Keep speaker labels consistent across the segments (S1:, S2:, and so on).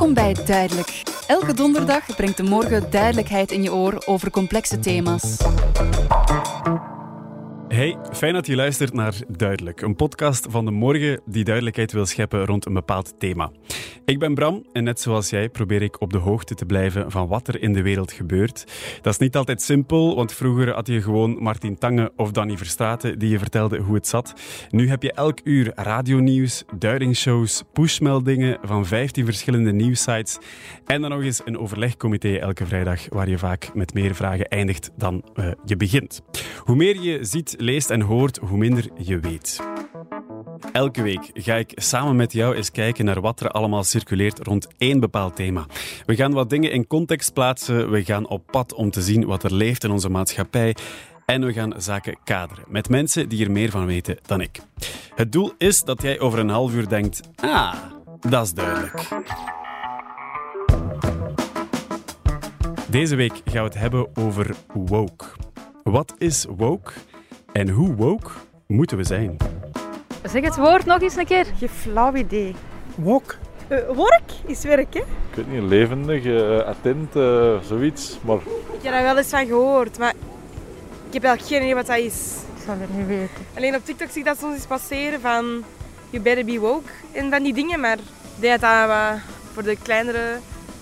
S1: Welkom bij Duidelijk. Elke donderdag brengt de morgen duidelijkheid in je oor over complexe thema's.
S2: Hey, fijn dat je luistert naar Duidelijk, een podcast van de morgen die duidelijkheid wil scheppen rond een bepaald thema. Ik ben Bram en net zoals jij probeer ik op de hoogte te blijven van wat er in de wereld gebeurt. Dat is niet altijd simpel, want vroeger had je gewoon Martin Tange of Danny Verstraeten die je vertelde hoe het zat. Nu heb je elk uur radionieuws, duidingsshows, pushmeldingen van 15 verschillende nieuwsites en dan nog eens een overlegcomité elke vrijdag waar je vaak met meer vragen eindigt dan uh, je begint. Hoe meer je ziet, leest en hoort, hoe minder je weet. Elke week ga ik samen met jou eens kijken naar wat er allemaal circuleert rond één bepaald thema. We gaan wat dingen in context plaatsen, we gaan op pad om te zien wat er leeft in onze maatschappij en we gaan zaken kaderen met mensen die er meer van weten dan ik. Het doel is dat jij over een half uur denkt: ah, dat is duidelijk. Deze week gaan we het hebben over woke. Wat is woke en hoe woke moeten we zijn?
S3: Zeg het woord nog eens een keer.
S4: Geen flauw idee.
S5: Wok.
S4: Uh, work is werk, hè?
S6: Ik weet niet, levendig, uh, attent, uh, zoiets. Maar...
S4: Ik heb daar wel eens van gehoord, maar ik heb eigenlijk geen idee wat dat is.
S5: Ik zal het niet weten.
S4: Alleen op TikTok zie ik dat soms eens passeren van you better be woke en van die dingen, maar ik denk dat dat voor de kleinere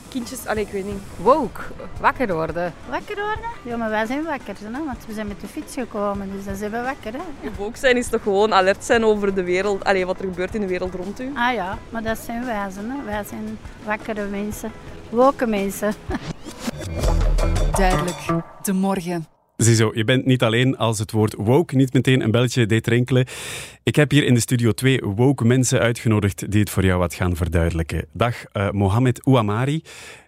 S4: kindjes, allee, ik weet niet.
S3: Woke, wakker worden.
S5: Wakker worden? Ja, maar wij zijn wakker, hè? want we zijn met de fiets gekomen, dus dan zijn we wakker. Hè?
S7: Woke zijn is toch gewoon alert zijn over de wereld, allee, wat er gebeurt in de wereld rond u?
S5: Ah ja, maar dat zijn wij, hè? wij zijn wakkere mensen, woke mensen.
S1: Duidelijk, de morgen.
S2: Ziezo, je bent niet alleen als het woord woke niet meteen een belletje deed rinkelen. Ik heb hier in de studio twee woke mensen uitgenodigd die het voor jou wat gaan verduidelijken. Dag, uh, Mohamed Ouamari.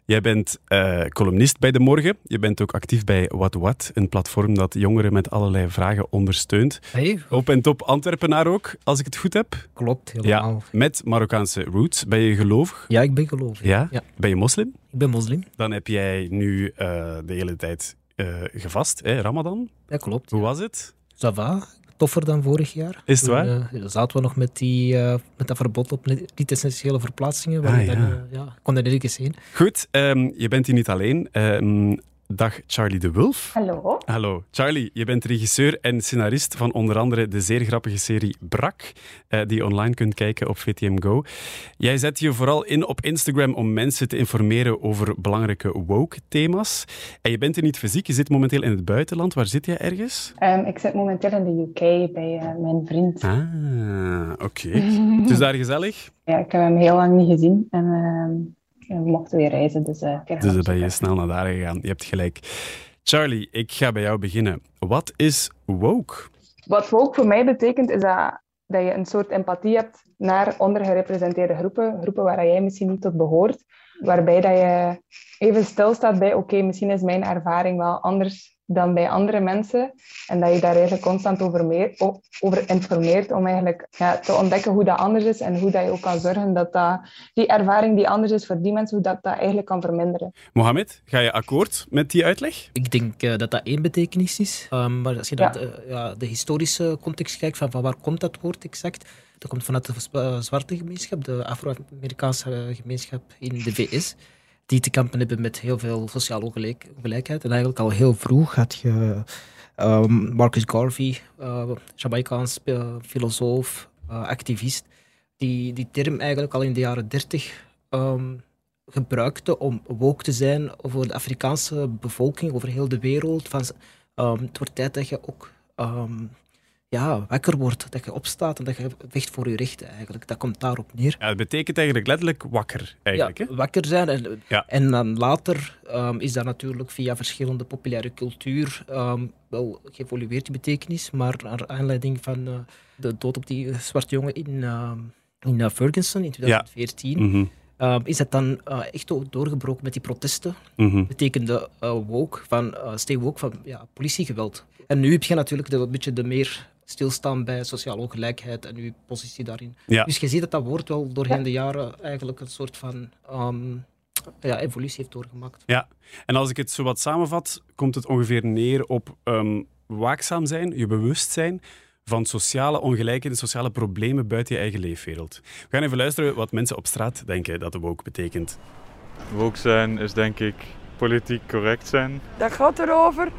S2: Jij bent uh, columnist bij De Morgen. Je bent ook actief bij What What, een platform dat jongeren met allerlei vragen ondersteunt.
S8: Hey.
S2: Op en top Antwerpenaar ook, als ik het goed heb.
S8: Klopt, helemaal.
S2: Ja, met Marokkaanse roots. Ben je gelovig?
S8: Ja, ik ben gelovig.
S2: Ja?
S8: ja?
S2: Ben je moslim?
S8: Ik ben moslim.
S2: Dan heb jij nu uh, de hele tijd uh, gevast, hè? Ramadan.
S8: Ja, klopt.
S2: Hoe
S8: ja.
S2: was het?
S8: Ça va. Toffer dan vorig jaar.
S2: Is het waar?
S8: Uh, zaten we nog met, die, uh, met dat verbod op niet-essentiële verplaatsingen.
S2: Ah, ja.
S8: Dan, ja, kon er nergens heen.
S2: Goed, um, je bent hier niet alleen. Um, Dag Charlie de Wulf.
S9: Hallo.
S2: Hallo. Charlie, je bent regisseur en scenarist van onder andere de zeer grappige serie Brak, uh, die je online kunt kijken op VTM Go. Jij zet je vooral in op Instagram om mensen te informeren over belangrijke woke-thema's. En je bent er niet fysiek, je zit momenteel in het buitenland. Waar zit jij ergens?
S9: Um, ik zit momenteel in de UK bij uh, mijn vriend.
S2: Ah, oké. Okay. dus daar gezellig?
S9: Ja, ik heb hem heel lang niet gezien. En, uh, we mochten weer reizen. Dus, uh,
S2: dus dan ben je snel naar daar gegaan. Je hebt gelijk. Charlie, ik ga bij jou beginnen. Wat is woke?
S9: Wat woke voor mij betekent, is dat, dat je een soort empathie hebt naar ondergerepresenteerde groepen. Groepen waar jij misschien niet tot behoort. Waarbij dat je even stilstaat bij, oké, okay, misschien is mijn ervaring wel anders dan bij andere mensen. En dat je daar eigenlijk constant over, meer, over informeert om eigenlijk ja, te ontdekken hoe dat anders is en hoe dat je ook kan zorgen dat, dat die ervaring die anders is voor die mensen, hoe dat, dat eigenlijk kan verminderen.
S2: Mohamed, ga je akkoord met die uitleg?
S8: Ik denk uh, dat dat één betekenis is. Um, maar als je
S9: Ja.
S8: naar de, ja, de historische context kijkt, van, van waar komt dat woord exact? Dat komt vanuit de uh, zwarte gemeenschap, de Afro-Amerikaanse gemeenschap in de VS die te kampen hebben met heel veel sociale ongelijkheid. En eigenlijk al heel vroeg had je um, Marcus Garvey, uh, Jamaicaans uh, filosoof, uh, activist, die die term eigenlijk al in de jaren dertig um, gebruikte om woke te zijn voor de Afrikaanse bevolking over heel de wereld. Van, um, het wordt tijd dat je ook ja, wakker wordt, dat je opstaat en dat je vecht voor je rechten eigenlijk. Dat komt daarop neer.
S2: Ja, het betekent eigenlijk letterlijk wakker. Eigenlijk,
S8: ja,
S2: hè?
S8: wakker zijn. En,
S2: ja.
S8: en dan later um, is dat natuurlijk via verschillende populaire cultuur um, wel geëvolueerd die betekenis, maar naar aanleiding van uh, de dood op die zwarte jongen in, uh, in uh, Ferguson in 2014...
S2: Ja. Mm -hmm.
S8: Um, is dat dan uh, echt doorgebroken met die protesten.
S2: Mm -hmm.
S8: Betekende uh, woke, van stay woke, van ja, politiegeweld. En nu heb je natuurlijk de, een beetje de meer stilstaan bij sociale ongelijkheid en uw positie daarin.
S2: Ja.
S8: Dus je ziet dat dat woord wel doorheen de jaren eigenlijk een soort van um, ja, evolutie heeft doorgemaakt.
S2: Ja, en als ik het zo wat samenvat, komt het ongeveer neer op um, waakzaam zijn, je bewust zijn van sociale ongelijkheden, sociale problemen buiten je eigen leefwereld. We gaan even luisteren wat mensen op straat denken dat de woke betekent.
S6: Woke zijn is denk ik politiek correct zijn.
S10: Dat gaat erover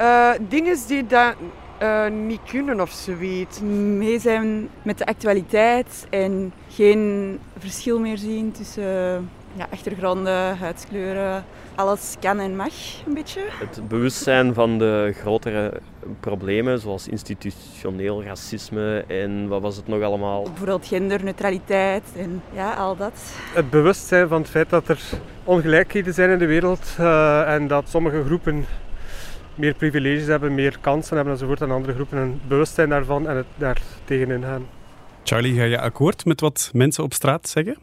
S10: uh, dingen die dat uh, niet kunnen of zoiets.
S11: Mee zijn met de actualiteit en geen verschil meer zien tussen ja, achtergronden, huidskleuren. Alles kan en mag, een beetje.
S12: Het bewustzijn van de grotere problemen, zoals institutioneel racisme en wat was het nog allemaal?
S11: Bijvoorbeeld genderneutraliteit en ja, al dat.
S13: Het bewustzijn van het feit dat er ongelijkheden zijn in de wereld uh, en dat sommige groepen meer privileges hebben, meer kansen hebben enzovoort dan andere groepen. Een bewustzijn daarvan en het daar tegenin gaan.
S2: Charlie, ga je akkoord met wat mensen op straat zeggen?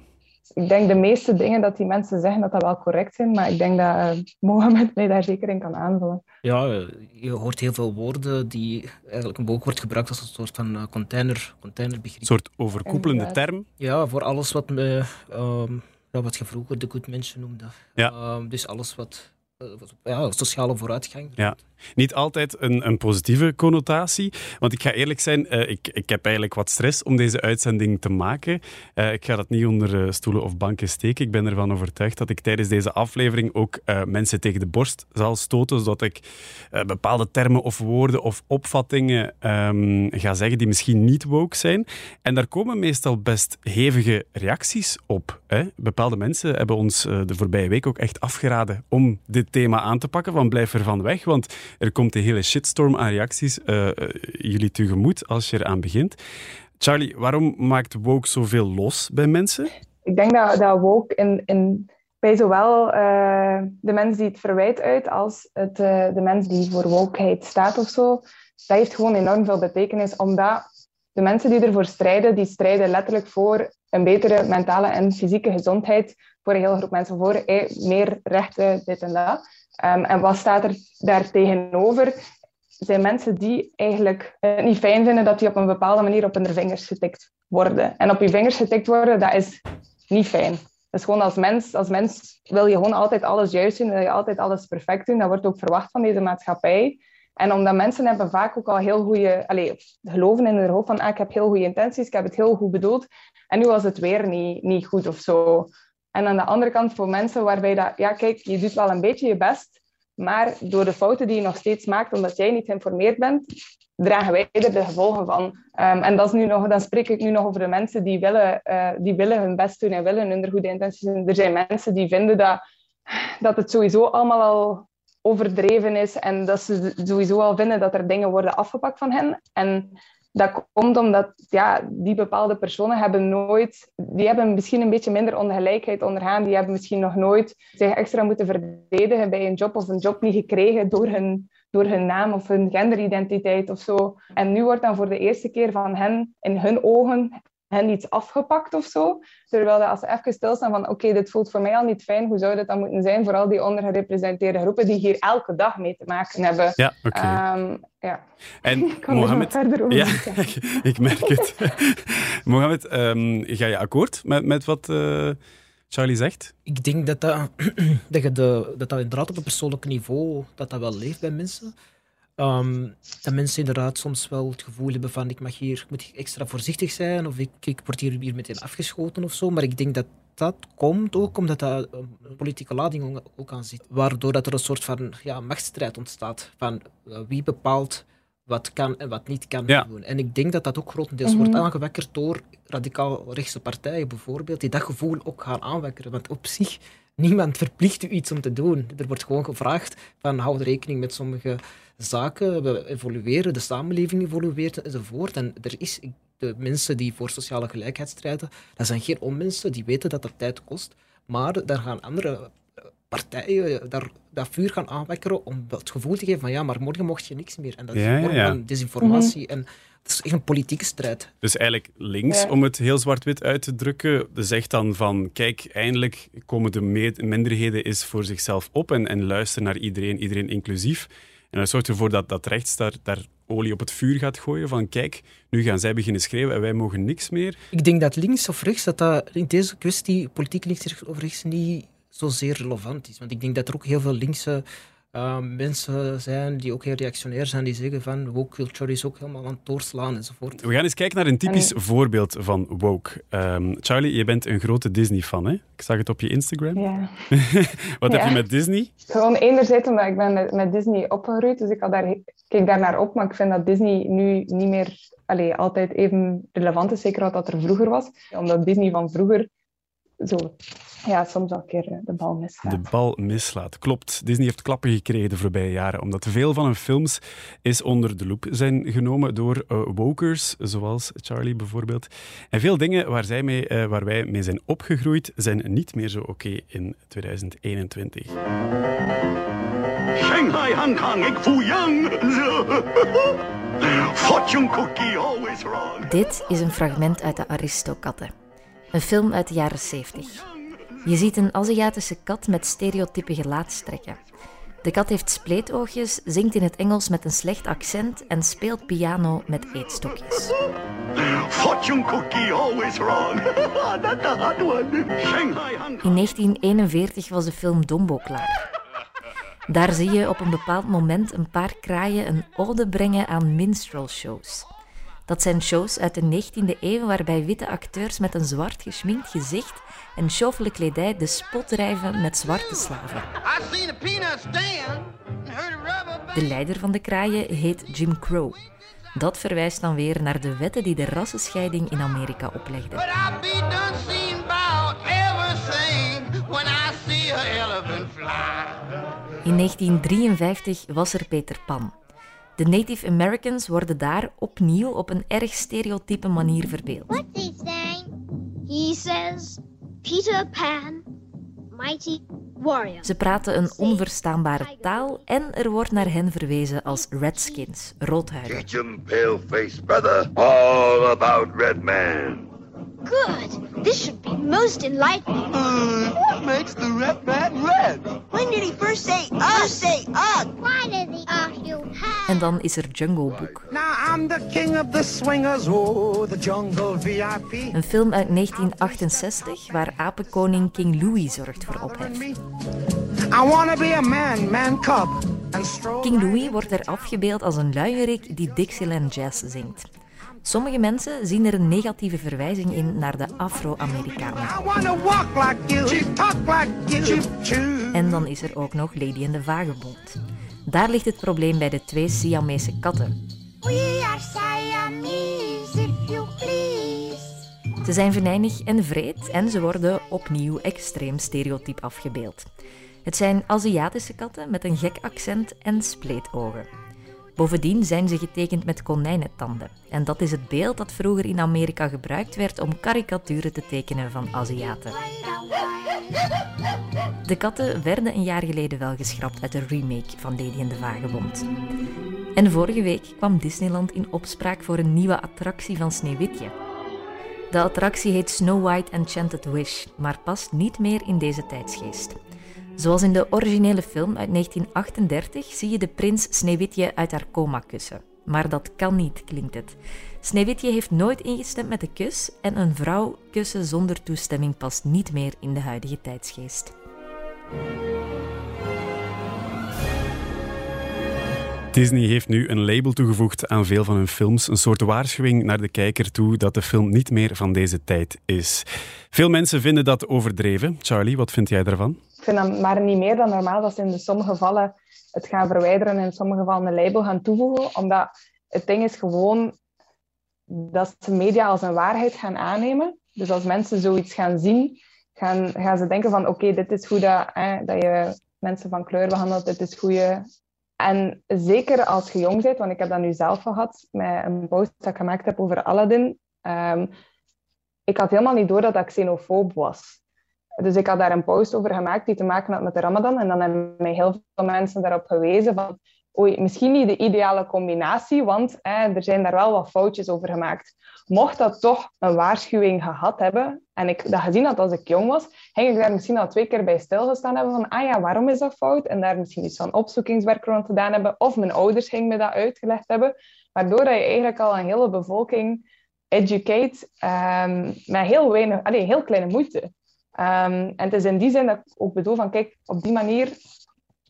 S9: Ik denk de meeste dingen dat die mensen zeggen dat dat wel correct zijn, maar ik denk dat uh, Mohammed mij daar zeker in kan aanvullen.
S8: Ja, eh, je hoort heel veel woorden die eigenlijk een boek wordt gebruikt als een soort van eh, container, containerbegrip.
S2: Een soort overkoepelende term?
S8: Ja, voor alles wat, me, um, wat je vroeger de good mensen noemde.
S2: Ja.
S8: Um, dus alles wat ja, sociale vooruitgang.
S2: Ja. Niet altijd een, een positieve connotatie. Want ik ga eerlijk zijn, uh, ik, ik heb eigenlijk wat stress om deze uitzending te maken. Uh, ik ga dat niet onder stoelen of banken steken. Ik ben ervan overtuigd dat ik tijdens deze aflevering ook mensen tegen de borst zal stoten, zodat ik bepaalde termen of woorden of opvattingen um, ga zeggen die misschien niet woke zijn. En daar komen meestal best hevige reacties op. Hè? Bepaalde mensen hebben ons de voorbije week ook echt afgeraden om dit thema aan te pakken, van blijf er van weg, want er komt een hele shitstorm aan reacties uh, jullie tegemoet als je eraan begint. Charlie, waarom maakt woke zoveel los bij mensen?
S9: Ik denk dat, dat woke in, in, bij zowel uh, de mens die het verwijt uit als het, de mens die voor wokeheid staat of zo, dat heeft gewoon enorm veel betekenis, omdat de mensen die ervoor strijden, die strijden letterlijk voor een betere mentale en fysieke gezondheid voor een hele groep mensen, voor meer rechten, dit en dat. Um, en wat staat er daar tegenover? Zijn mensen die eigenlijk het niet fijn vinden dat die op een bepaalde manier op hun vingers getikt worden. En op je vingers getikt worden, dat is niet fijn. Is gewoon als mens, als mens wil je gewoon altijd alles juist doen, wil je altijd alles perfect doen. Dat wordt ook verwacht van deze maatschappij. En omdat mensen hebben vaak ook al heel goede, allez, geloven in hun hoofd van ah, ik heb heel goede intenties, ik heb het heel goed bedoeld. En nu was het weer niet, niet goed of zo. En aan de andere kant voor mensen waarbij dat, ja kijk, je doet wel een beetje je best, maar door de fouten die je nog steeds maakt, omdat jij niet geïnformeerd bent, dragen wij er de gevolgen van. Um, en dat is nu nog, dan spreek ik nu nog over de mensen die willen, uh, die willen hun best doen en willen hun goede intenties doen. Er zijn mensen die vinden dat, dat het sowieso allemaal al overdreven is en dat ze sowieso al vinden dat er dingen worden afgepakt van hen. En dat komt omdat ja, die bepaalde personen hebben nooit, die hebben misschien een beetje minder ongelijkheid ondergaan. Die hebben misschien nog nooit zich extra moeten verdedigen bij een job of een job niet gekregen door hun, door hun naam of hun genderidentiteit of zo. En nu wordt dan voor de eerste keer van hen, in hun ogen, hen iets afgepakt of zo. Terwijl als ze even stilstaan van oké, dit voelt voor mij al niet fijn, hoe zou dat dan moeten zijn voor al die ondergerepresenteerde groepen die hier elke dag mee te maken hebben.
S2: Ja, oké. Okay.
S9: Um, ja.
S2: En
S9: ik kan
S2: Mohammed,
S9: verder over
S2: ja, ik merk het. Mohammed, um, ga je akkoord met, met wat uh, Charlie zegt?
S8: Ik denk dat dat, dat, je de, dat dat inderdaad op een persoonlijk niveau dat dat wel leeft bij mensen. Um, dat mensen inderdaad soms wel het gevoel hebben van ik mag hier, ik moet extra voorzichtig zijn of ik, ik word hier, hier meteen afgeschoten of zo. Maar ik denk dat dat komt ook omdat dat een politieke lading ook aan zit. Waardoor dat er een soort van ja, machtsstrijd ontstaat van uh, wie bepaalt wat kan en wat niet kan
S2: ja.
S8: doen. En ik denk dat dat ook grotendeels mm -hmm. wordt aangewekkerd door radicaal rechtse partijen bijvoorbeeld, die dat gevoel ook gaan aanwekkeren. Want op zich, niemand verplicht u iets om te doen. Er wordt gewoon gevraagd van houd rekening met sommige zaken, we evolueren, de samenleving evolueert enzovoort. En er is de mensen die voor sociale gelijkheid strijden, dat zijn geen onmensen, die weten dat dat tijd kost. Maar daar gaan andere partijen daar, dat vuur gaan aanwekkeren om het gevoel te geven van ja, maar morgen mocht je niks meer. En dat is
S2: ja,
S8: een vorm
S2: ja.
S8: van desinformatie. Mm -hmm. En het is echt een politieke strijd.
S2: Dus eigenlijk links,
S9: Ja.
S2: om het heel zwart-wit uit te drukken, zegt dan van kijk, eindelijk komen de minderheden eens voor zichzelf op en, en luister naar iedereen, iedereen inclusief. En dat zorgt ervoor dat, dat rechts daar, daar olie op het vuur gaat gooien van kijk, nu gaan zij beginnen schreeuwen en wij mogen niks meer.
S8: Ik denk dat links of rechts, dat, dat in deze kwestie politiek links of rechts niet zozeer relevant is. Want ik denk dat er ook heel veel linkse uh, mensen zijn die ook heel reactionair zijn, die zeggen van woke culture is ook helemaal aan het doorslaan enzovoort.
S2: We gaan eens kijken naar een typisch voorbeeld van woke. Um, Charlie, je bent een grote Disney-fan, hè? Ik zag het op je Instagram.
S9: Ja.
S2: Wat
S9: ja.
S2: heb je met Disney?
S9: Gewoon enerzijds omdat ik ben met, met Disney opgegroeid, dus ik had daar, keek daar naar op, maar ik vind dat Disney nu niet meer allee, altijd even relevant is, zeker wat dat er vroeger was. Omdat Disney van vroeger zo, ja, soms al een keer de bal mislaat.
S2: De bal mislaat, klopt. Disney heeft klappen gekregen de voorbije jaren, omdat veel van hun films is onder de loep zijn genomen door uh, wokers, zoals Charlie bijvoorbeeld. En veel dingen waar, zij mee, uh, waar wij mee zijn opgegroeid, zijn niet meer zo oké okay in 2021.
S14: Shanghai, Hong Kong, ik voel young. Fortune cookie, always wrong.
S15: Dit is een fragment uit de Aristokatten. Een film uit de jaren 70. Je ziet een Aziatische kat met stereotype gelaatstrekken. De kat heeft spleetoogjes, zingt in het Engels met een slecht accent en speelt piano met eetstokjes.
S14: Fortune cookie, always wrong.
S15: In 1941 was de film Dombo klaar. Daar zie je op een bepaald moment een paar kraaien een ode brengen aan minstrel shows. Dat zijn shows uit de 19e eeuw waarbij witte acteurs met een zwart geschminkt gezicht en sjovele kledij de spot drijven met zwarte slaven. De leider van de kraaien heet Jim Crow. Dat verwijst dan weer naar de wetten die de rassenscheiding in Amerika oplegden. In 1953 was er Peter Pan. De Native Americans worden daar opnieuw op een erg stereotype manier verbeeld.
S16: Saying? He says, Peter Pan, mighty warrior.
S15: Ze praten een onverstaanbare taal en er wordt naar hen verwezen als redskins, roodhuiden.
S14: Teach him, pale-faced brother, all about red man.
S16: Good. This should be most enlightening.
S14: Uh, what makes the red man red?
S16: When did he first say us? say us? Why did he ask you
S15: En dan is er Jungle Book.
S17: Now I'm the king of the swingers, oh, the jungle VIP.
S15: Een film uit 1968 waar apenkoning King Louis zorgt voor ophef.
S17: I wanna be a man, man cub.
S15: King Louis wordt er afgebeeld als een luierik die Dixieland jazz zingt. Sommige mensen zien er een negatieve verwijzing in naar de Afro-Amerikanen. En dan is er ook nog Lady en de Vagebond. Daar ligt het probleem bij de twee Siamese katten.
S16: We are Siamese, if you please.
S15: Ze zijn venijnig en vreed en ze worden opnieuw extreem stereotyp afgebeeld. Het zijn Aziatische katten met een gek accent en spleetogen. Bovendien zijn ze getekend met konijnentanden. En dat is het beeld dat vroeger in Amerika gebruikt werd om karikaturen te tekenen van Aziaten. De katten werden een jaar geleden wel geschrapt uit de remake van Lady en de Vagebond. En vorige week kwam Disneyland in opspraak voor een nieuwe attractie van Sneeuwwitje. De attractie heet Snow White Enchanted Wish, maar past niet meer in deze tijdsgeest. Zoals in de originele film uit 1938 zie je de prins Sneeuwwitje uit haar coma kussen. Maar dat kan niet, klinkt het. Sneeuwwitje heeft nooit ingestemd met de kus en een vrouw kussen zonder toestemming past niet meer in de huidige tijdsgeest.
S2: Disney heeft nu een label toegevoegd aan veel van hun films. Een soort waarschuwing naar de kijker toe dat de film niet meer van deze tijd is. Veel mensen vinden dat overdreven. Charlie, wat vind jij daarvan?
S9: Ik vind dat maar niet meer dan normaal dat ze in sommige gevallen het gaan verwijderen en in sommige gevallen een label gaan toevoegen. Omdat het ding is gewoon dat ze media als een waarheid gaan aannemen. Dus als mensen zoiets gaan zien, gaan, gaan ze denken van oké, dit is hoe dat, dat je mensen van kleur behandelt, dit is je... En zeker als je jong bent, want ik heb dat nu zelf gehad met een post dat ik gemaakt heb over Aladdin. Um, ik had helemaal niet door dat dat xenofoob was. Dus ik had daar een post over gemaakt die te maken had met de Ramadan. En dan hebben mij heel veel mensen daarop gewezen van... Oei, misschien niet de ideale combinatie, want er zijn daar wel wat foutjes over gemaakt. Mocht dat toch een waarschuwing gehad hebben, en ik dat gezien had als ik jong was, ging ik daar misschien al twee keer bij stilgestaan hebben van, ah ja, waarom is dat fout? En daar misschien iets van opzoekingswerk rond gedaan hebben. Of mijn ouders gingen me dat uitgelegd hebben. Waardoor dat je eigenlijk al een hele bevolking educate um, met heel, weinig, allee, heel kleine moeite. Um, en het is in die zin dat ik ook bedoel van, kijk, op die manier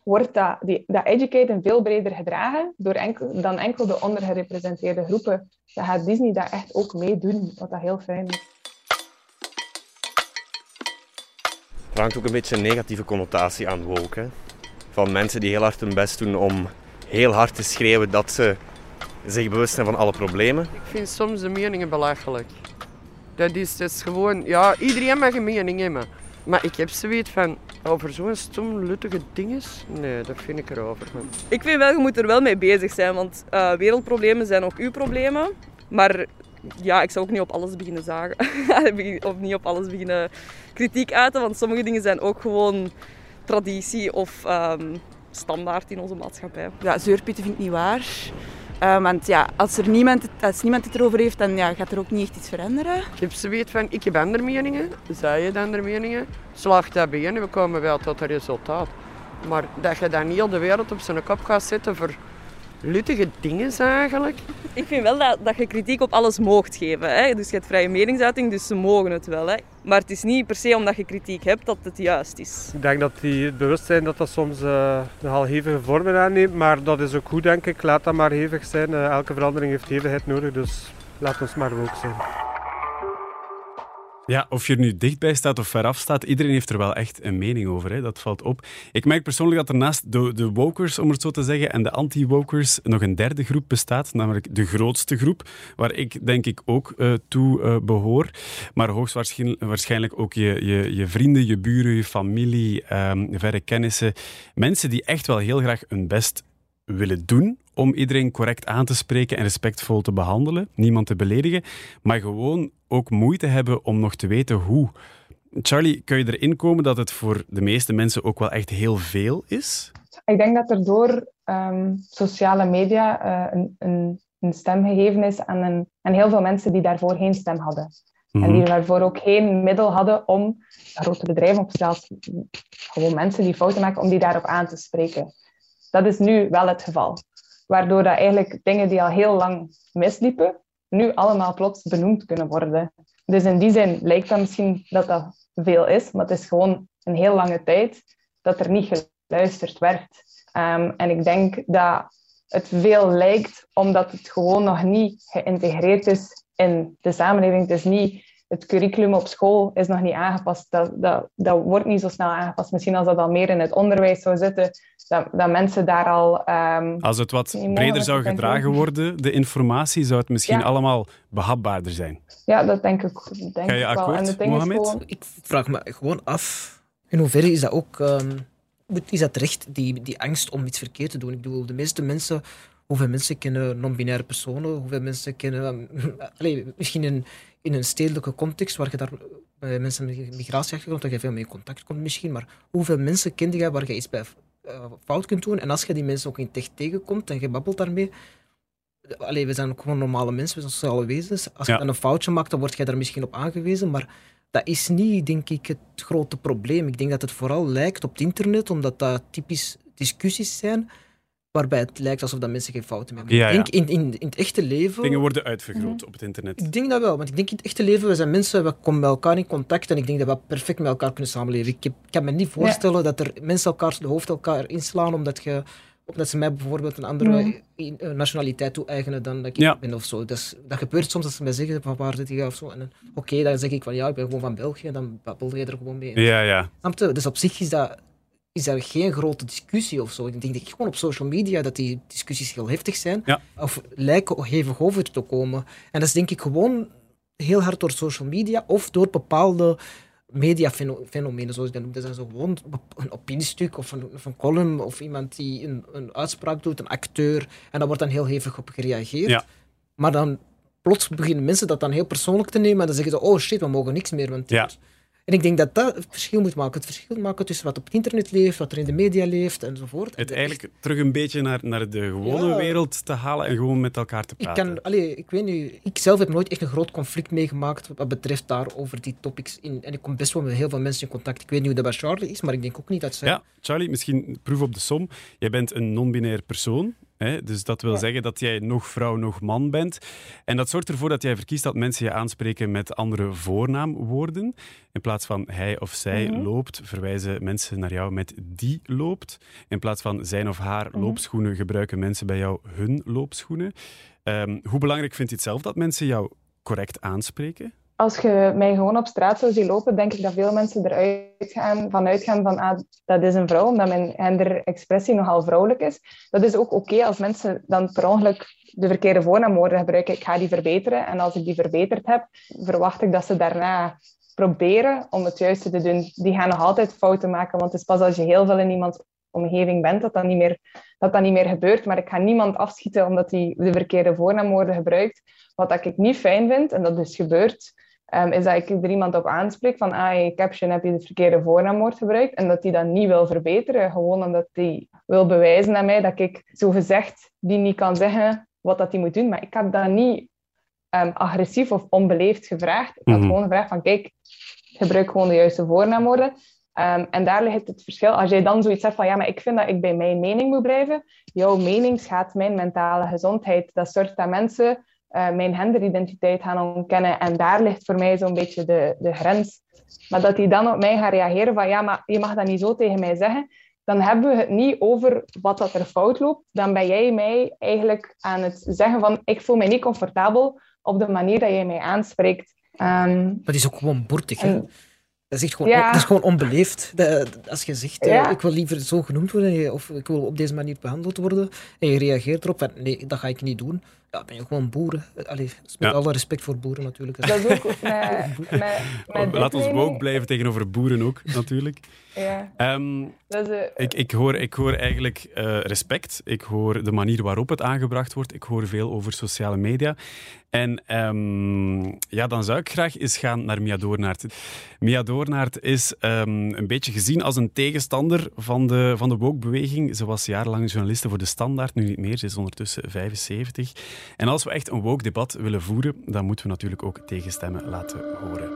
S9: wordt dat, die, dat educaten veel breder gedragen door enkel, dan enkel de ondergerepresenteerde groepen. Dan gaat Disney dat echt ook meedoen, wat dat heel fijn is.
S18: Er hangt ook een beetje een negatieve connotatie aan woke. Hè? Van mensen die heel hard hun best doen om heel hard te schreeuwen dat ze zich bewust zijn van alle problemen.
S10: Ik vind soms de meningen belachelijk. Dat is, dat is gewoon, ja, iedereen mag een mening hebben. Maar ik heb zoiets van, over zo'n stom, luttige dinges, nee, dat vind ik erover. Man.
S7: Ik vind wel, je moet er wel mee bezig zijn, want uh, wereldproblemen zijn ook uw problemen. Maar ja, ik zou ook niet op alles beginnen zagen. of niet op alles beginnen kritiek uiten, want sommige dingen zijn ook gewoon traditie of um, standaard in onze maatschappij.
S11: Ja, zeurpieten vind ik niet waar. Uh, want ja, als, er niemand, als niemand het erover heeft, dan ja, gaat er ook niet echt iets veranderen.
S10: Ik heb ze weet van, ik heb andere meningen, zij heeft andere meningen. Slaagt dat bij en we komen wel tot een resultaat. Maar dat je dan heel de wereld op zijn kop gaat zetten voor luttige dingen eigenlijk.
S7: Ik vind wel dat, dat je kritiek op alles moogt geven. Hè? Dus je hebt vrije meningsuiting, dus ze mogen het wel. Hè? Maar het is niet per se omdat je kritiek hebt dat het juist is.
S13: Ik denk dat die het bewustzijn dat dat soms uh, nogal hevige vormen aanneemt. Maar dat is ook goed, denk ik. Laat dat maar hevig zijn. Uh, elke verandering heeft hevigheid nodig, dus laat ons maar ook zijn.
S2: Ja, of je er nu dichtbij staat of veraf staat, iedereen heeft er wel echt een mening over. Hè? Dat valt op. Ik merk persoonlijk dat er naast de, de wokers, om het zo te zeggen, en de anti-wokers nog een derde groep bestaat, namelijk de grootste groep, waar ik denk ik ook uh, toe uh, behoor. Maar hoogstwaarschijnlijk ook je, je, je vrienden, je buren, je familie, um, verre kennissen. Mensen die echt wel heel graag hun best willen doen om iedereen correct aan te spreken en respectvol te behandelen, niemand te beledigen, maar gewoon ook moeite hebben om nog te weten hoe. Charlie, kun je erin komen dat het voor de meeste mensen ook wel echt heel veel is?
S9: Ik denk dat er door um, sociale media uh, een, een, een, stem gegeven is aan, een, aan heel veel mensen die daarvoor geen stem hadden. En die
S2: Mhm.
S9: daarvoor ook geen middel hadden om grote bedrijven of zelfs gewoon mensen die fouten maken, om die daarop aan te spreken. Dat is nu wel het geval. Waardoor dat eigenlijk dingen die al heel lang misliepen, nu allemaal plots benoemd kunnen worden. Dus in die zin lijkt dat misschien dat dat veel is, maar het is gewoon een heel lange tijd dat er niet geluisterd werd. Um, en ik denk dat het veel lijkt omdat het gewoon nog niet geïntegreerd is in de samenleving. Het is niet het curriculum op school is nog niet aangepast. Dat, dat, dat wordt niet zo snel aangepast. Misschien als dat al meer in het onderwijs zou zitten, dat, dat mensen daar al... Um,
S2: Als het wat breder zou gedragen worden, de informatie, zou het misschien
S9: Ja.
S2: allemaal behapbaarder zijn.
S9: Ja, dat denk ik, denk
S2: Ga je
S9: ik wel.
S2: akkoord,
S9: gewoon...
S8: Ik vraag me gewoon af, in hoeverre is dat ook ehm, is dat terecht, die, die angst om iets verkeerd te doen? Ik bedoel, de meeste mensen, hoeveel mensen kennen non-binaire personen, hoeveel mensen kennen, allee, misschien in, in een stedelijke context waar je daar bij mensen met migratieachtergrond, dat je veel mee in contact komt misschien, maar hoeveel mensen kende je waar je iets bij eh, fout kunt doen? En als je die mensen ook in echt tegenkomt en je babbelt daarmee, Allee, we zijn ook gewoon normale mensen, we zijn sociale wezens. Als
S2: Ja.
S8: je dan een foutje maakt, dan word jij daar misschien op aangewezen. Maar dat is niet, denk ik, het grote probleem. Ik denk dat het vooral lijkt op het internet, omdat dat typisch discussies zijn, waarbij het lijkt alsof dat mensen geen fouten meer maken.
S2: Ja,
S8: Ik
S2: ja.
S8: denk in, in, in het echte leven...
S2: Dingen worden uitvergroot op het internet.
S8: Ik denk dat wel, want ik denk in het echte leven, we zijn mensen, we komen met elkaar in contact en ik denk dat we perfect met elkaar kunnen samenleven. Ik, heb- ik kan me niet voorstellen dat er mensen elkaar de hoofd elkaar inslaan omdat, je, omdat ze mij bijvoorbeeld een andere
S9: Mhm.
S8: eh, nationaliteit toe-eigenen dan dat ik
S2: Ja.
S8: ben of zo. Dus, dat gebeurt soms als ze mij zeggen van waar zit je of zo. En dan, Oké, dan zeg ik van ja, ik ben gewoon van België en dan babbel je er gewoon mee.
S2: Ja, ja.
S8: Snap je? Dus op zich is dat is er geen grote discussie of zo. Ik denk dat gewoon op social media dat die discussies heel heftig zijn.
S2: Ja.
S8: Of lijken hevig over te komen. En dat is denk ik gewoon heel hard door social media of door bepaalde mediafenomenen, zoals ik dat noem. Dat is zo gewoon een opiniestuk of een, of een column of iemand die een, een uitspraak doet, een acteur. En daar wordt dan heel hevig op gereageerd.
S2: Ja.
S8: Maar dan plots beginnen mensen dat dan heel persoonlijk te nemen en dan zeggen ze, oh shit, we mogen niks meer. Want
S2: Ja.
S8: En ik denk dat dat het verschil moet maken. Het verschil maken tussen wat op het internet leeft, wat er in de media leeft enzovoort.
S2: Het eigenlijk terug een beetje naar, naar de gewone
S8: Ja.
S2: wereld te halen en gewoon met elkaar te
S8: Ik,
S2: praten.
S8: kan, allee, ik weet niet, ik zelf heb nooit echt een groot conflict meegemaakt wat betreft daar over die topics. In, en ik kom best wel met heel veel mensen in contact. Ik weet niet hoe dat bij Charlie is, maar ik denk ook niet dat ze...
S2: Ja, Charlie, misschien proef op de som. Jij bent een non-binair persoon. Hè? Dus dat wil zeggen dat jij nog vrouw, nog man bent. En dat zorgt ervoor dat jij verkiest dat mensen je aanspreken met andere voornaamwoorden. In plaats van hij of zij
S9: Mhm.
S2: loopt, verwijzen mensen naar jou met die loopt. In plaats van zijn of haar
S9: Mhm.
S2: loopschoenen gebruiken mensen bij jou hun loopschoenen. Ehm, hoe belangrijk vindt je het zelf dat mensen jou correct aanspreken?
S9: Als je mij gewoon op straat zou zien lopen, denk ik dat veel mensen eruit gaan, van uitgaan van ah, dat is een vrouw, omdat mijn genderexpressie nogal vrouwelijk is. Dat is ook oké als mensen dan per ongeluk de verkeerde voornaamwoorden gebruiken. Ik ga die verbeteren en als ik die verbeterd heb, verwacht ik dat ze daarna proberen om het juiste te doen. Die gaan nog altijd fouten maken, want het is pas als je heel veel in iemands omgeving bent dat dat niet meer, dat dat niet meer gebeurt. Maar ik ga niemand afschieten omdat hij de verkeerde voornaamwoorden gebruikt. Wat dat ik niet fijn vind, en dat dus gebeurt, ehm, is dat ik er iemand op aanspreek van ah, in je caption heb je het verkeerde voornaamwoord gebruikt en dat die dat niet wil verbeteren, gewoon omdat hij wil bewijzen aan mij dat ik zo gezegd die niet kan zeggen wat dat hij moet doen. Maar ik heb dat niet ehm, agressief of onbeleefd gevraagd. Ik had
S19: Mhm.
S9: gewoon gevraagd van kijk, gebruik gewoon de juiste voornaamwoorden. Ehm, en daar ligt het verschil. Als jij dan zoiets zegt van ja, maar ik vind dat ik bij mijn mening moet blijven. Jouw mening schaadt mijn mentale gezondheid. Dat zorgt dat mensen eh, mijn genderidentiteit gaan ontkennen. En daar ligt voor mij zo'n beetje de, de grens. Maar dat die dan op mij gaan reageren van ja, maar je mag dat niet zo tegen mij zeggen. Dan hebben we het niet over wat dat er fout loopt. Dan ben jij mij eigenlijk aan het zeggen van ik voel mij niet comfortabel op de manier dat jij mij aanspreekt. Ehm,
S8: Maar die is ook gewoon boertig. Hè?
S9: En-
S8: Dat is, echt gewoon,
S9: Ja.
S8: dat is gewoon onbeleefd. Dat- als je zegt, eh,
S9: Ja.
S8: ik wil liever zo genoemd worden of ik wil op deze manier behandeld worden en je reageert erop van nee, dat ga ik niet doen. Ja, ben je gewoon boeren. Allee, met
S2: Ja.
S8: alle respect voor boeren natuurlijk.
S9: Dat is ook met, met, met
S2: Laat ons ook blijven tegenover boeren ook, natuurlijk.
S9: Ja.
S2: Ehm,
S9: Dat is, eh,
S2: ik, ik, hoor, ik hoor eigenlijk eh, respect. Ik hoor de manier waarop het aangebracht wordt. Ik hoor veel over sociale media. En ehm, ja, dan zou ik graag eens gaan naar Mia Doornaert. Mia Doornaert is ehm, een beetje gezien als een tegenstander van de, van de woke-beweging. Ze was jarenlang journaliste voor De Standaard, nu niet meer. Ze is ondertussen 75. En als we echt een woke-debat willen voeren, dan moeten we natuurlijk ook tegenstemmen laten horen.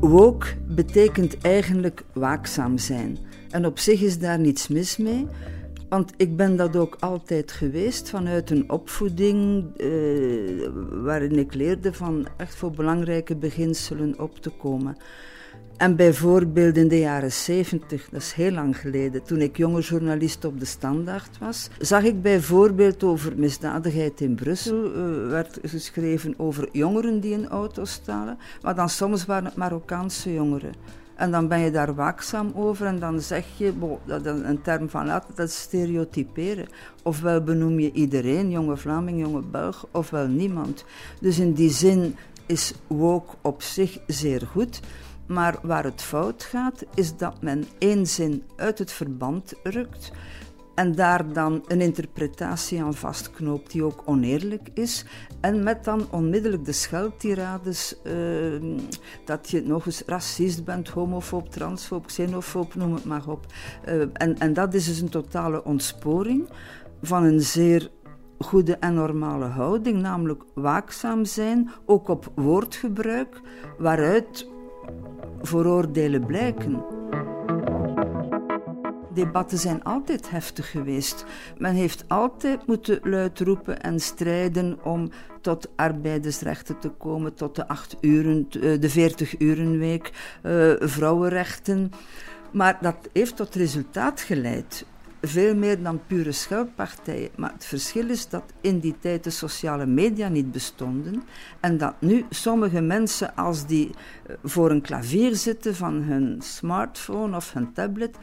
S19: Woke betekent eigenlijk waakzaam zijn. En op zich is daar niets mis mee. Want ik ben dat ook altijd geweest vanuit een opvoeding eh, waarin ik leerde van echt voor belangrijke beginselen op te komen. En bijvoorbeeld in de jaren 70, dat is heel lang geleden, toen ik jonge journalist op de Standaard was, zag ik bijvoorbeeld over misdadigheid in Brussel, eh, werd geschreven over jongeren die een auto stalen, maar dan soms waren het Marokkaanse jongeren. En dan ben je daar waakzaam over en dan zeg je, bo, dat is een term van later, dat is stereotyperen. Ofwel benoem je iedereen, jonge Vlaming, jonge Belg, ofwel niemand. Dus in die zin is woke op zich zeer goed. Maar waar het fout gaat, is dat men één zin uit het verband rukt en daar dan een interpretatie aan vastknoopt die ook oneerlijk is. En met dan onmiddellijk de scheldtirades eh, dat je nog eens racist bent, homofoob, transfoob, xenofoob, noem het maar op. Eh, en, en dat is dus een totale ontsporing van een zeer goede en normale houding, namelijk waakzaam zijn, ook op woordgebruik, waaruit vooroordelen blijken. Debatten zijn altijd heftig geweest. Men heeft altijd moeten luid roepen en strijden om tot arbeidersrechten te komen, tot de, acht uren, eh, de 40-urenweek, uh, vrouwenrechten. Maar dat heeft tot resultaat geleid. Veel meer dan pure scheldpartijen. Maar het verschil is dat in die tijd de sociale media niet bestonden. En dat nu sommige mensen, als die voor een klavier zitten van hun smartphone of hun tablet,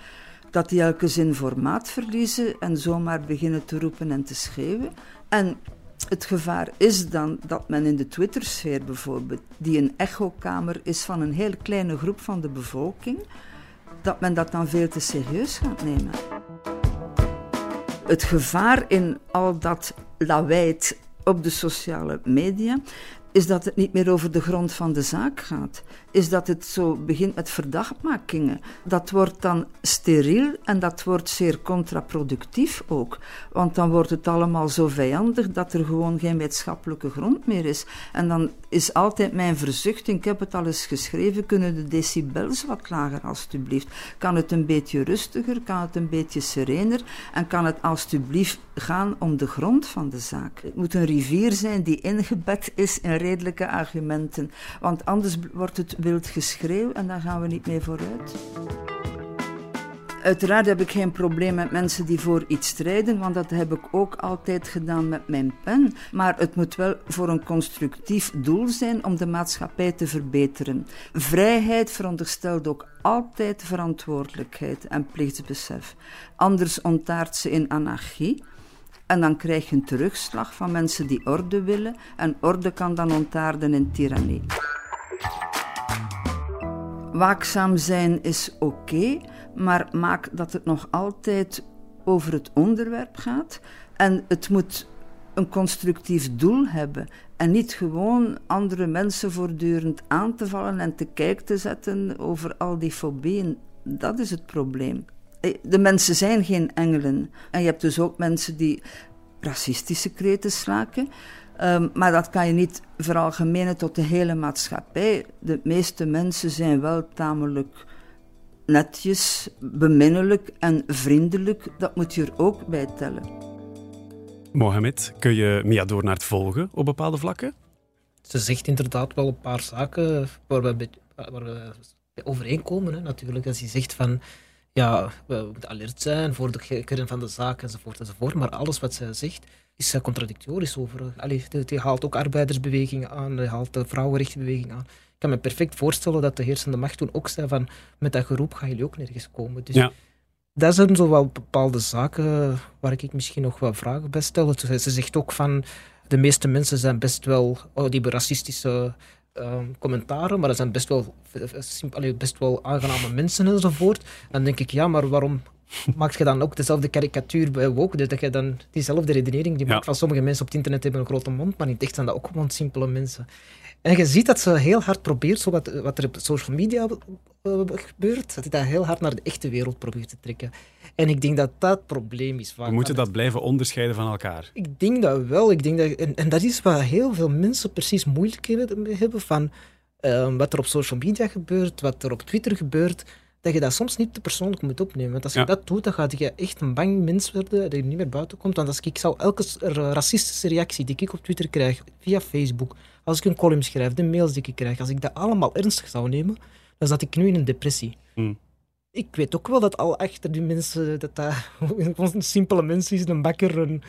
S19: dat die elke zin formaat verliezen en zomaar beginnen te roepen en te schreeuwen. En het gevaar is dan dat men in de Twittersfeer bijvoorbeeld, die een echokamer is van een heel kleine groep van de bevolking, dat men dat dan veel te serieus gaat nemen. Het gevaar in al dat lawaait op de sociale media is dat het niet meer over de grond van de zaak gaat. Is dat het zo begint met verdachtmakingen. Dat wordt dan steriel en dat wordt zeer contraproductief ook. Want dan wordt het allemaal zo vijandig dat er gewoon geen wetenschappelijke grond meer is. En dan is altijd mijn verzuchting, ik heb het al eens geschreven, kunnen de decibels wat lager alstublieft? Kan het een beetje rustiger, kan het een beetje serener en kan het alstublieft gaan om de grond van de zaak? Het moet een rivier zijn die ingebed is in redelijke argumenten, want anders wordt het wild geschreeuw en dan gaan we niet meer vooruit. Uiteraard heb ik geen probleem met mensen die voor iets strijden, want dat heb ik ook altijd gedaan met mijn pen. Maar het moet wel voor een constructief doel zijn om de maatschappij te verbeteren. Vrijheid veronderstelt ook altijd verantwoordelijkheid en plichtsbesef. Anders ontaart ze in anarchie. En dan krijg je een terugslag van mensen die orde willen. En orde kan dan ontaarden in tirannie. Waakzaam zijn is oké, maar maak dat het nog altijd over het onderwerp gaat. En het moet een constructief doel hebben. En niet gewoon andere mensen voortdurend aan te vallen en te kijk te zetten over al die fobieën. Dat is het probleem. De mensen zijn geen engelen. En je hebt dus ook mensen die racistische kreten slaken. Ehm, maar dat kan je niet veralgemenen tot de hele maatschappij. De meeste mensen zijn wel tamelijk netjes, beminnelijk en vriendelijk. Dat moet je er ook bij tellen.
S2: Mohamed, kun je Mia Doornaert volgen op bepaalde vlakken?
S8: Ze zegt inderdaad wel een paar zaken waar we, waar we overeenkomen. Hè, natuurlijk. Als hij zegt van ja, we moeten alert zijn voor de kern van de zaak enzovoort enzovoort. Maar alles wat zij zegt is contradictorisch over. Allee, die haalt ook arbeidersbewegingen aan, die haalt de vrouwenrechtenbeweging aan. Ik kan me perfect voorstellen dat de heersende macht toen ook zei van met dat geroep gaan jullie ook nergens komen. Dus
S2: ja.
S8: dat zijn zo wel bepaalde zaken waar ik misschien nog wel vragen bij stel. Ze zegt ook van de meeste mensen zijn best wel, oh, die racistische uh, commentaren, maar dat zijn best wel, best wel aangename mensen enzovoort. Dan denk ik, ja, maar waarom maak je dan ook dezelfde karikatuur bij woke? Dus dat je dan diezelfde redenering die maakt van sommige mensen op het internet hebben een grote mond, maar in het echt zijn dat ook gewoon simpele mensen. En je ziet dat ze heel hard probeert, zo wat, wat er op social media uh, gebeurt, dat hij dat heel hard naar de echte wereld probeert te trekken. En ik denk dat dat het probleem is.
S2: We moeten dat blijven onderscheiden van elkaar.
S8: Ik denk dat wel. Ik denk dat, en, en dat is wat heel veel mensen precies moeilijk hebben van uh, wat er op social media gebeurt, wat er op Twitter gebeurt dat je dat soms niet te persoonlijk moet opnemen. Want als je dat doet, dan ga je echt een bang mens worden dat je niet meer buiten komt. Want als ik zou elke racistische reactie die ik op Twitter krijg, via Facebook, als ik een column schrijf, de mails die ik krijg, als ik dat allemaal ernstig zou nemen, dan zat ik nu in een depressie.
S2: Hmm.
S8: Ik weet ook wel dat al achter die mensen, dat dat een simpele mens is, een bakker, een,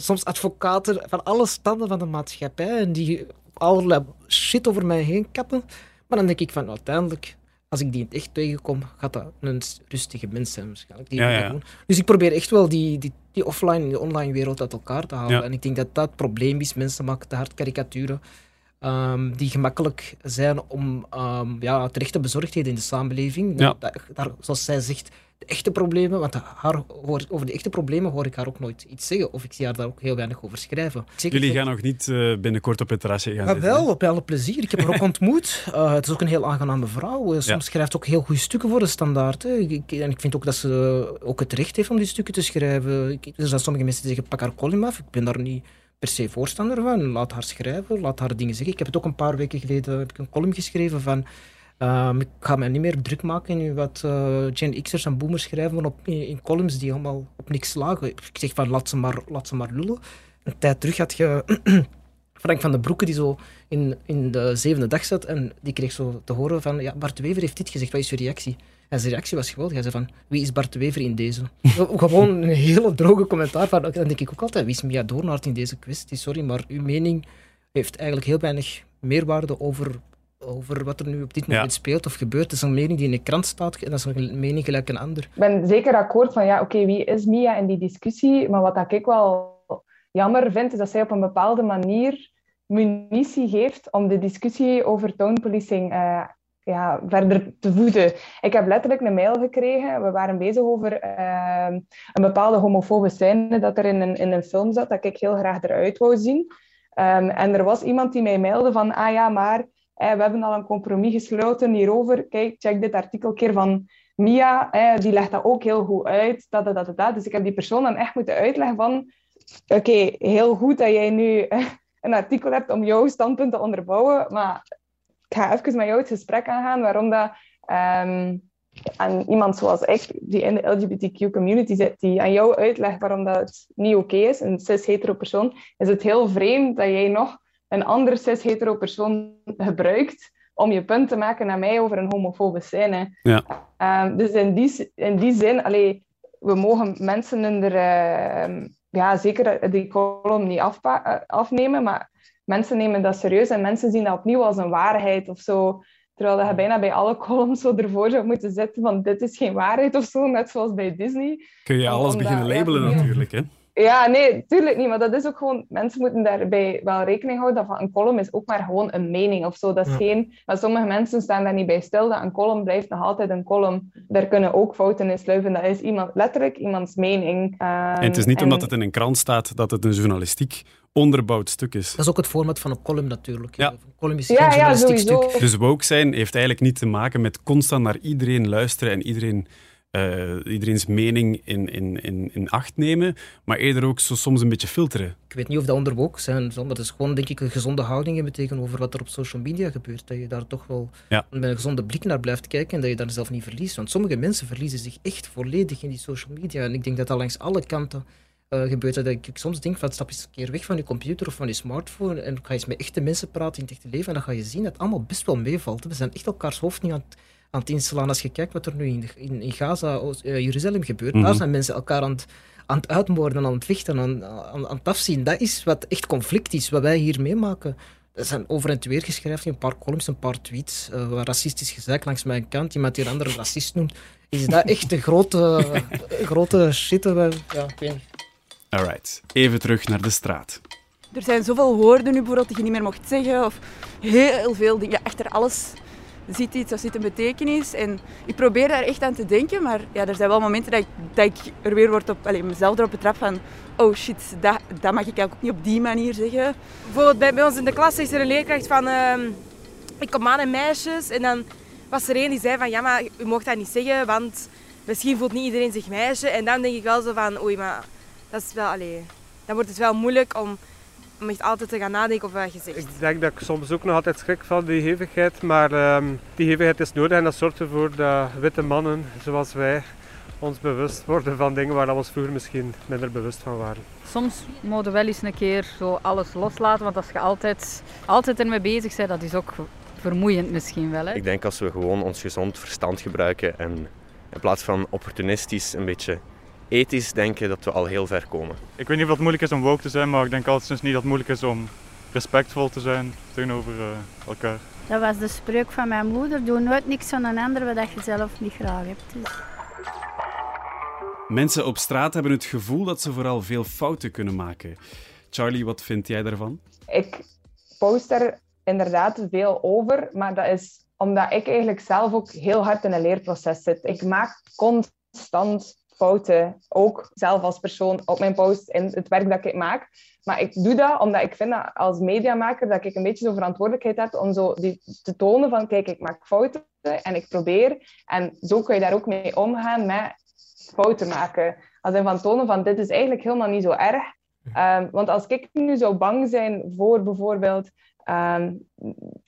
S8: soms advocaten, van alle standen van de maatschappij, en die allerlei shit over mij heen kappen. Maar dan denk ik van, uiteindelijk, als ik die in het echt tegenkom, gaat dat een rustige mens zijn waarschijnlijk. Die
S2: ja, ja.
S8: Doen. Dus ik probeer echt wel die, die, die offline en de online wereld uit elkaar te halen. En ik denk dat dat het probleem is. Mensen maken te hard karikaturen um, die gemakkelijk zijn om um, ja, terechte bezorgdheden in de samenleving.
S2: Ja.
S8: Daar, zoals zij zegt, de echte problemen, want haar, over de echte problemen hoor ik haar ook nooit iets zeggen. Of ik zie haar daar ook heel weinig over schrijven.
S2: Jullie gaan nog niet uh, binnenkort op het terrasje gaan
S8: maar wel, op alle plezier. Ik heb haar ook ontmoet. Uh, het is ook een heel aangename vrouw. Uh, soms ja. schrijft ook heel goede stukken voor de standaard. Hè. Ik, en ik vind ook dat ze ook het recht heeft om die stukken te schrijven. Ik, er zijn sommige mensen die zeggen, pak haar column af. Ik ben daar niet per se voorstander van. Laat haar schrijven, laat haar dingen zeggen. Ik heb het ook een paar weken geleden heb ik een column geschreven van... Um, ik ga me niet meer druk maken in wat uh, Gen X'ers en boomers schrijven op, in, in, columns die allemaal op niks slagen. Ik zeg van laat ze maar, laat ze maar lullen. Een tijd terug had je Frank van den Broeke die zo in, in de zevende dag zat en die kreeg zo te horen van ja, Bart Wever heeft dit gezegd, wat is je reactie? En zijn reactie was geweldig. Hij zei van, wie is Bart Wever in deze? Gewoon een hele droge commentaar. Van, dan denk ik ook altijd, wie is Mia Doornaert in deze kwestie? Sorry, maar uw mening heeft eigenlijk heel weinig meerwaarde over over wat er nu op dit moment speelt of gebeurt. Het is een mening die in de krant staat en dat is een mening gelijk een ander.
S9: Ik ben zeker akkoord van, ja, oké, wie is Mia in die discussie? Maar wat ik wel jammer vind, is dat zij op een bepaalde manier munitie geeft om de discussie over tonepolicing uh, ja, verder te voeden. Ik heb letterlijk een mail gekregen. We waren bezig over uh, een bepaalde homofobe scène dat er in een, in een film zat, dat ik heel graag eruit wou zien. Ehm, en er was iemand die mij mailde van, ah ja, maar we hebben al een compromis gesloten hierover. Kijk, check dit artikel keer van Mia, die legt dat ook heel goed uit. Dat, dat, dat. Dus ik heb die persoon dan echt moeten uitleggen van, oké, heel goed dat jij nu een artikel hebt om jouw standpunt te onderbouwen, maar ik ga even met jou het gesprek aangaan waarom dat... Um, aan iemand zoals ik, die in de LGBTQ-community zit, die aan jou uitlegt waarom dat niet oké is, een cis-hetero persoon, is het heel vreemd dat jij nog een andere cis-hetero persoon gebruikt om je punt te maken naar mij over een homofobe scène.
S2: Ja.
S9: Um, dus in die, in die zin, allee, we mogen mensen in de, uh, ja, zeker die column niet afpa- afnemen, maar mensen nemen dat serieus en mensen zien dat opnieuw als een waarheid of zo. Terwijl je bijna bij alle columns zo ervoor zou moeten zetten van dit is geen waarheid of zo, net zoals bij Disney.
S2: Kun je alles beginnen labelen
S9: ja,
S2: natuurlijk, hè?
S9: Ja, nee, tuurlijk niet. Maar dat is ook gewoon... Mensen moeten daarbij wel rekening houden dat een column is ook maar gewoon een mening of zo. Dat is
S2: Ja.
S9: geen... Maar sommige mensen staan daar niet bij stil. Dat een column blijft nog altijd een column. Daar kunnen ook fouten in sluipen. Dat is iemand, letterlijk iemands mening. Ehm,
S2: En het is niet omdat het in een krant staat dat het een journalistiek onderbouwd stuk is.
S8: Dat is ook het format van een column natuurlijk.
S2: Ja.
S8: Een column is
S9: Ja,
S8: geen
S9: ja, sowieso.
S8: stuk.
S2: Dus woke zijn heeft eigenlijk niet te maken met constant naar iedereen luisteren en iedereen, eh, iedereen's mening in, in, in, in acht nemen, maar eerder ook zo soms een beetje filteren.
S8: Ik weet niet of dat onder woke zijn, maar dat is gewoon denk ik een gezonde houding hebben tegenover wat er op social media gebeurt. Dat je daar toch wel
S2: Ja.
S8: met een gezonde blik naar blijft kijken en dat je daar zelf niet verliest. Want sommige mensen verliezen zich echt volledig in die social media. En ik denk dat dat langs alle kanten eh, gebeurt. Dat ik, ik soms denk van stap eens een keer weg van je computer of van je smartphone en ga eens met echte mensen praten in het echte leven en dan ga je zien dat het allemaal best wel meevalt. We zijn echt elkaars hoofd niet aan het, aan het inslaan. Als je kijkt wat er nu in, in, in Gaza, eh, Jeruzalem gebeurt,
S2: Mhm.
S8: daar zijn mensen elkaar aan het, aan het uitmoorden, aan het vechten, aan, aan, aan het afzien. Dat is wat echt conflict is, wat wij hier meemaken. Er zijn over en weer geschreven, een paar columns, een paar tweets, eh, waar racistisch gezegd langs mijn kant, iemand die een andere racist noemt. Is dat echt de grote, grote shit? Ja, ik weet niet.
S2: Alright, even terug naar de straat.
S11: Er zijn zoveel woorden nu bijvoorbeeld die je niet meer mocht zeggen. Of heel veel dingen. Achter alles zit iets, er zit een betekenis. En ik probeer daar echt aan te denken. Maar ja, er zijn wel momenten dat ik, dat ik er weer word op, allez, mezelf erop betrap van... Oh shit, dat, dat mag ik ook niet op die manier zeggen.
S4: Bijvoorbeeld bij, bij ons in de klas is er een leerkracht van... ehm, ik kom aan en meisjes. En dan was er een die zei van... Ja, maar u mocht dat niet zeggen, want misschien voelt niet iedereen zich meisje. En dan denk ik wel zo van... Oei, maar dat is wel... Allee, dan wordt het wel moeilijk om, om echt altijd te gaan nadenken over wat je zegt.
S13: Ik denk dat ik soms ook nog altijd schrik van die hevigheid, maar ehm, die hevigheid is nodig en dat zorgt ervoor dat witte mannen zoals wij ons bewust worden van dingen waar we ons vroeger misschien minder bewust van waren.
S3: Soms moet je wel eens een keer zo alles loslaten, want als je altijd, altijd ermee bezig bent, dat is ook vermoeiend misschien wel. Hè?
S18: Ik denk als we gewoon ons gezond verstand gebruiken en in plaats van opportunistisch een beetje ethisch denken, dat we al heel ver komen.
S20: Ik weet niet of het moeilijk is om woke te zijn, maar ik denk altijd niet dat het moeilijk is om respectvol te zijn tegenover eh, elkaar.
S5: Dat was de spreuk van mijn moeder. Doe nooit niks aan een ander wat je zelf niet graag hebt. Dus.
S2: Mensen op straat hebben het gevoel dat ze vooral veel fouten kunnen maken. Charlie, wat vind jij daarvan?
S9: Ik post er inderdaad veel over, maar dat is omdat ik eigenlijk zelf ook heel hard in een leerproces zit. Ik maak constant fouten, ook zelf als persoon op mijn post in het werk dat ik maak. Maar ik doe dat omdat ik vind dat als mediamaker dat ik een beetje zo'n verantwoordelijkheid heb om zo die, te tonen van kijk, ik maak fouten en ik probeer. En zo kun je daar ook mee omgaan met fouten maken. Als in van tonen van dit is eigenlijk helemaal niet zo erg. Ehm, want als ik nu zou bang zijn voor bijvoorbeeld ehm,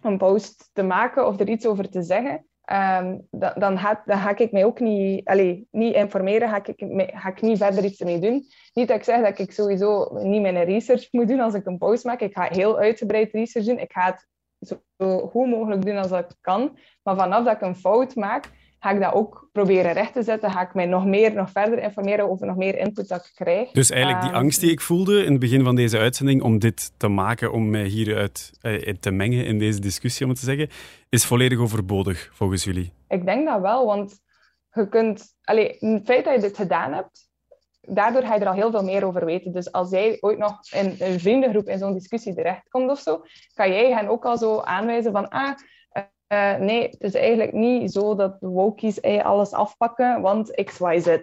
S9: een post te maken of er iets over te zeggen, ehm, dan, dan, ga, ik mij ook niet, allee, niet informeren, ga ik, ga ik niet verder iets mee doen. Niet dat ik zeg dat ik sowieso niet mijn research moet doen als ik een post maak. Ik ga heel uitgebreid research doen. Ik ga het zo, goed mogelijk doen als ik kan. Maar vanaf dat ik een fout maak, ga ik dat ook proberen recht te zetten. Ga ik mij nog meer, nog verder informeren over nog meer input dat ik krijg.
S2: Dus eigenlijk die
S9: Ehm,
S2: angst die ik voelde in het begin van deze uitzending om dit te maken, om mij hieruit eh, te mengen in deze discussie, om het te zeggen, is volledig overbodig volgens jullie.
S9: Ik denk dat wel, want je kunt... Allee, het feit dat je dit gedaan hebt, daardoor ga je er al heel veel meer over weten. Dus als jij ooit nog in een vriendengroep in zo'n discussie terechtkomt of zo, kan jij hen ook al zo aanwijzen van... Ah, eh, nee, het is eigenlijk niet zo dat de wokies eh, alles afpakken, want x, y, z.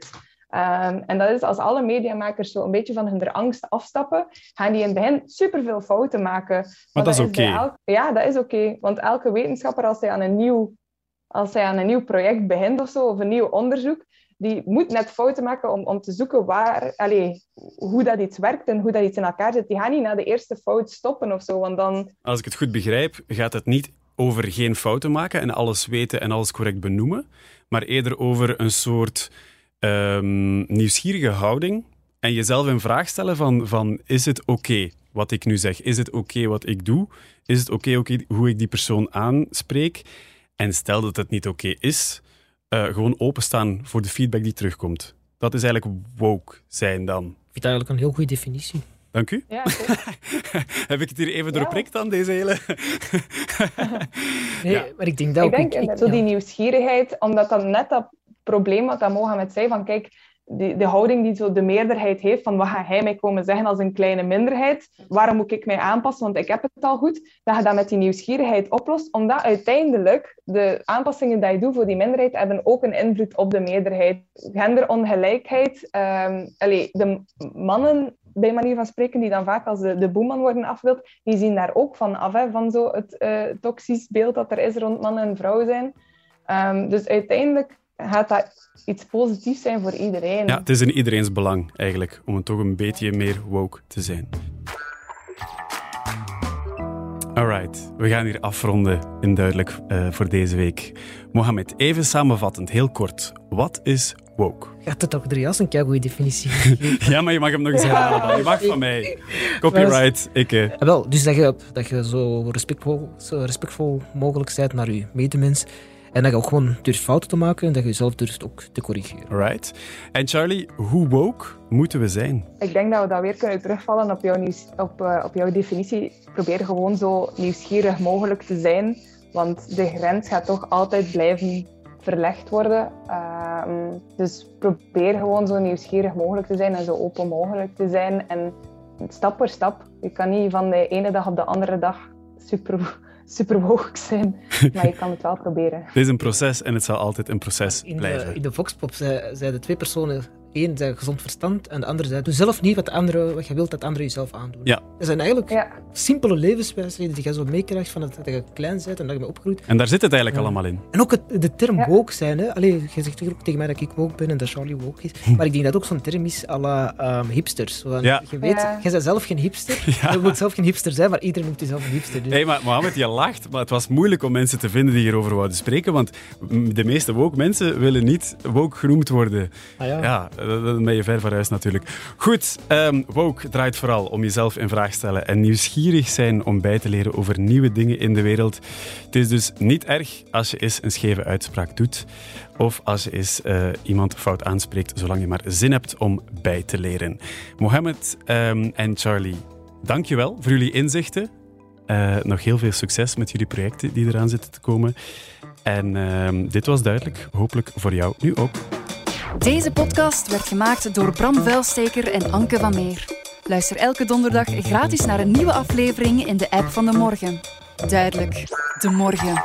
S9: Ehm, en dat is als alle mediamakers zo een beetje van hun angst afstappen, gaan die in het begin superveel fouten maken.
S2: Maar dat is oké.
S9: Ja, dat is oké. Want elke wetenschapper, als hij aan een nieuw, als hij aan een nieuw project begint of zo, of een nieuw onderzoek, die moet net fouten maken om, om te zoeken waar, allee, hoe dat iets werkt en hoe dat iets in elkaar zit. Die gaan niet na de eerste fout stoppen of zo, want dan...
S2: Als ik het goed begrijp, gaat het niet over geen fouten maken en alles weten en alles correct benoemen, maar eerder over een soort ehm, nieuwsgierige houding en jezelf in vraag stellen van, van is het oké wat ik nu zeg? Is het oké wat ik doe? Is het oké hoe ik die persoon aanspreek? En stel dat het niet oké is, eh, gewoon openstaan voor de feedback die terugkomt. Dat is eigenlijk woke zijn dan.
S8: Ik vind dat eigenlijk een heel goede definitie.
S2: Dank u.
S9: Ja,
S2: Heb ik het hier even doorprikt dan, deze hele...
S8: Nee,
S2: Ja.
S8: maar ik denk dat
S9: ik
S8: ook.
S9: denk
S8: ik-
S9: zo die nieuwsgierigheid, omdat dat net dat probleem wat dat Mohammed zei, van kijk, die, de houding die zo de meerderheid heeft, van wat gaat hij mij komen zeggen als een kleine minderheid, waarom moet ik mij aanpassen, want ik heb het al goed, dat je dat met die nieuwsgierigheid oplost, omdat uiteindelijk de aanpassingen die je doet voor die minderheid hebben ook een invloed op de meerderheid. Genderongelijkheid, ehm allee, de mannen bij manier van spreken, die dan vaak als de, de boeman worden afgebeeld, die zien daar ook van af, van zo het eh, toxisch beeld dat er is rond mannen en vrouwen zijn. Ehm, dus uiteindelijk gaat dat iets positiefs zijn voor iedereen.
S2: Ja, het is in iedereens belang eigenlijk om het toch een beetje meer woke te zijn. Alright, we gaan hier afronden in duidelijk eh, voor deze week. Mohamed, even samenvattend, heel kort. Wat is woke?
S8: Had het toch er juist een keigoede definitie
S2: Ja, maar je mag hem nog eens herhalen. dan. Je mag van mij. Copyright, ik. eh.
S8: Ja, wel, dus dat je, dat je zo, respectvol, zo respectvol mogelijk bent naar je medemens. En dat je ook gewoon durft fouten te maken en dat je jezelf durft ook te corrigeren.
S2: Alright. En Charlie, hoe woke moeten we zijn?
S9: Ik denk dat we dat weer kunnen terugvallen op jouw, nieuws, op, eh, op jouw definitie. Probeer gewoon zo nieuwsgierig mogelijk te zijn, want de grens gaat toch altijd blijven verlegd worden. Ehm, dus probeer gewoon zo nieuwsgierig mogelijk te zijn en zo open mogelijk te zijn. En stap voor stap. Je kan niet van de ene dag op de andere dag super, super woke zijn, maar je kan het wel proberen.
S2: Het is een proces en het zal altijd een proces
S8: In
S2: blijven.
S8: de, in de Voxpop zei- zeiden twee personen. Eén zei gezond verstand en de andere zei doe zelf niet wat, de andere, wat je wilt dat anderen jezelf aandoen.
S2: Ja.
S8: Dat zijn eigenlijk simpele levenswijsheden die je zo meekrijgt van het, dat je klein bent en dat je bent opgegroeid.
S2: En daar zit het eigenlijk allemaal in.
S8: En ook het, de term woke zijn. Hè? Allee, je zegt ook tegen mij dat ik woke ben en dat Charlie woke is. Maar ik denk dat ook zo'n term is à la ehm, hipsters.
S2: Ja.
S8: Je weet,
S9: Ja.
S8: jij bent zelf geen hipster. Je moet zelf geen hipster zijn, maar iedereen noemt jezelf een hipster. Dus.
S2: Hey, maar Mohammed, je lacht, maar het was moeilijk om mensen te vinden die hierover wouden spreken, want de meeste woke mensen willen niet woke genoemd worden.
S8: Ah
S2: ja. Dan dan ben je ver van huis natuurlijk. Goed, ehm, woke draait vooral om jezelf in vraag stellen en nieuwsgierig zijn om bij te leren over nieuwe dingen in de wereld. Het is dus niet erg als je eens een scheve uitspraak doet of als je eens eh, iemand fout aanspreekt, zolang je maar zin hebt om bij te leren. Mohammed ehm, en Charlie, dankjewel voor jullie inzichten. Eh, nog heel veel succes met jullie projecten die eraan zitten te komen. En ehm, dit was duidelijk, hopelijk voor jou nu ook.
S1: Deze podcast werd gemaakt door Bram Vuilsteker en Anke van Meer. Luister elke donderdag gratis naar een nieuwe aflevering in de app van de morgen. Duidelijk, de morgen.